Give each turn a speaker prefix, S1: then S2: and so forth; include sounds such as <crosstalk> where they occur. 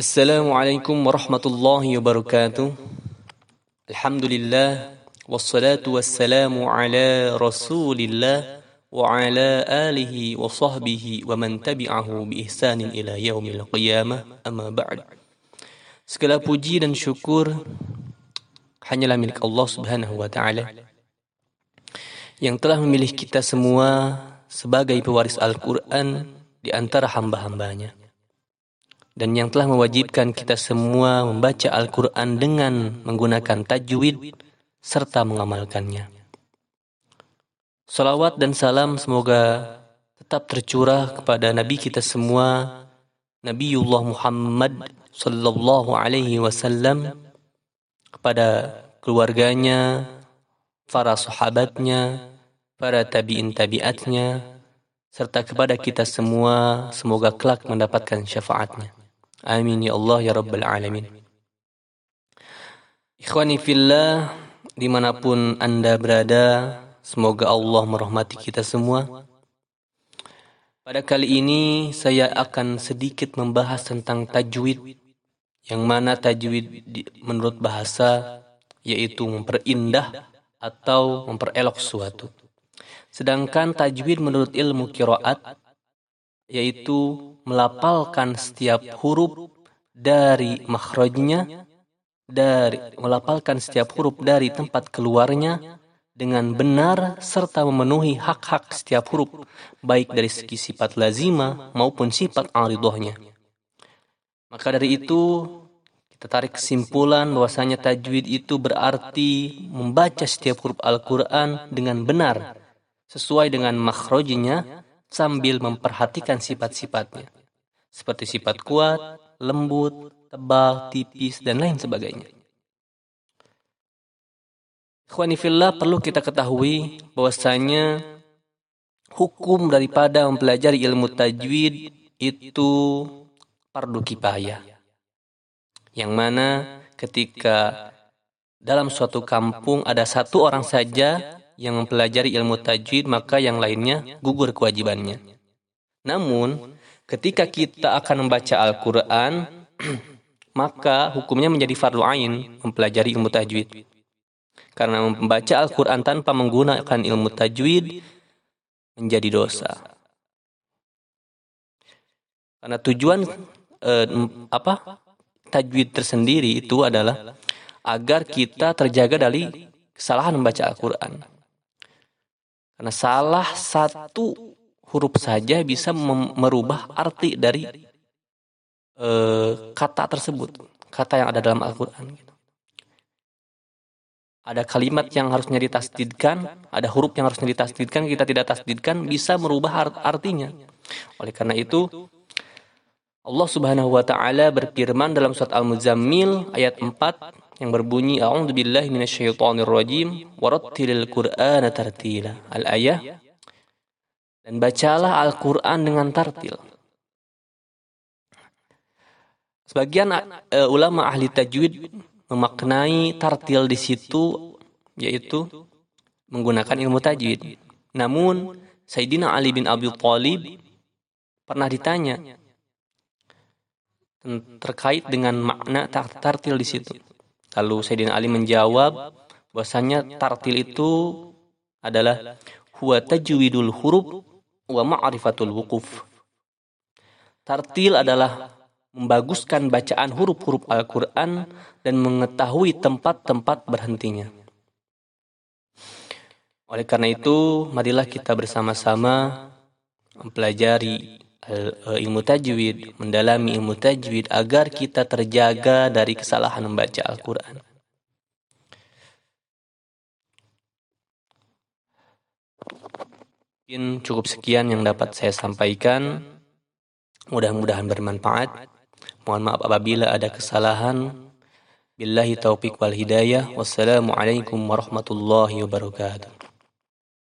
S1: Assalamualaikum warahmatullahi wabarakatuh. Alhamdulillah wassalatu wassalamu ala Rasulillah wa ala alihi wa sahbihi wa man tabi'ahu bi ihsanin ila yaumil qiyamah. Amma ba'd. Segala puji dan syukur hanyalah milik Allah Subhanahu wa taala yang telah memilih kita semua sebagai pewaris Al-Qur'an di antara hamba-hambanya dan yang telah mewajibkan kita semua membaca Al-Quran dengan menggunakan tajwid serta mengamalkannya. Salawat dan salam semoga tetap tercurah kepada Nabi kita semua, Nabiullah Muhammad sallallahu alaihi wasallam kepada keluarganya, para sahabatnya, para tabi'in tabi'atnya, serta kepada kita semua semoga kelak mendapatkan syafaatnya. Amin ya Allah ya Rabbal Alamin. Ikhwani fillah, di mana pun anda berada, semoga Allah merahmati kita semua. Pada kali ini saya akan sedikit membahas tentang tajwid, yang mana tajwid menurut bahasa yaitu memperindah atau memperelok suatu. Sedangkan tajwid menurut ilmu kiroat yaitu melapalkan setiap huruf dari makhrajnya dari melapalkan setiap huruf dari tempat keluarnya dengan benar serta memenuhi hak-hak setiap huruf baik dari segi sifat lazima maupun sifat aridohnya. Maka dari itu kita tarik kesimpulan bahwasanya tajwid itu berarti membaca setiap huruf Al-Quran dengan benar sesuai dengan makhrajnya sambil memperhatikan sifat-sifatnya. Seperti sifat kuat, lembut, tebal, tipis, dan lain sebagainya. Ikhwanifillah perlu kita ketahui bahwasanya hukum daripada mempelajari ilmu tajwid itu fardu kifayah. Yang mana ketika dalam suatu kampung ada satu orang saja yang mempelajari ilmu tajwid maka yang lainnya gugur kewajibannya. Namun ketika kita akan membaca Al-Qur'an <clears throat> maka hukumnya menjadi fardu ain mempelajari ilmu tajwid. Karena membaca Al-Qur'an tanpa menggunakan ilmu tajwid menjadi dosa. Karena tujuan eh, apa? Tajwid tersendiri itu adalah agar kita terjaga dari kesalahan membaca Al-Qur'an. Karena salah satu huruf saja bisa merubah arti dari uh, kata tersebut, kata yang ada dalam Al-Quran. Gitu. Ada kalimat yang harusnya ditasdidkan, ada huruf yang harusnya ditasdidkan, kita tidak tasdidkan, bisa merubah artinya. Oleh karena itu, Allah Subhanahu wa taala berfirman dalam surat Al-Muzammil ayat 4 yang berbunyi A'udzu billahi minasyaitonir rajim warattilil qur'ana tartila. Al-ayah dan bacalah Al-Qur'an dengan tartil. Sebagian uh, ulama ahli tajwid memaknai tartil di situ yaitu menggunakan ilmu tajwid. Namun Sayyidina Ali bin Abi Thalib pernah ditanya terkait dengan makna tartil di situ. Lalu Sayyidina Ali menjawab bahwasanya tartil itu adalah huwa tajwidul huruf wa ma'rifatul wukuf. Tartil adalah membaguskan bacaan huruf-huruf Al-Quran dan mengetahui tempat-tempat berhentinya. Oleh karena itu, marilah kita bersama-sama mempelajari ilmu tajwid, mendalami ilmu tajwid agar kita terjaga dari kesalahan membaca Al-Quran. Mungkin cukup sekian yang dapat saya sampaikan. Mudah-mudahan bermanfaat. Mohon maaf apabila ada kesalahan. Billahi taufiq wal hidayah. Wassalamualaikum warahmatullahi wabarakatuh.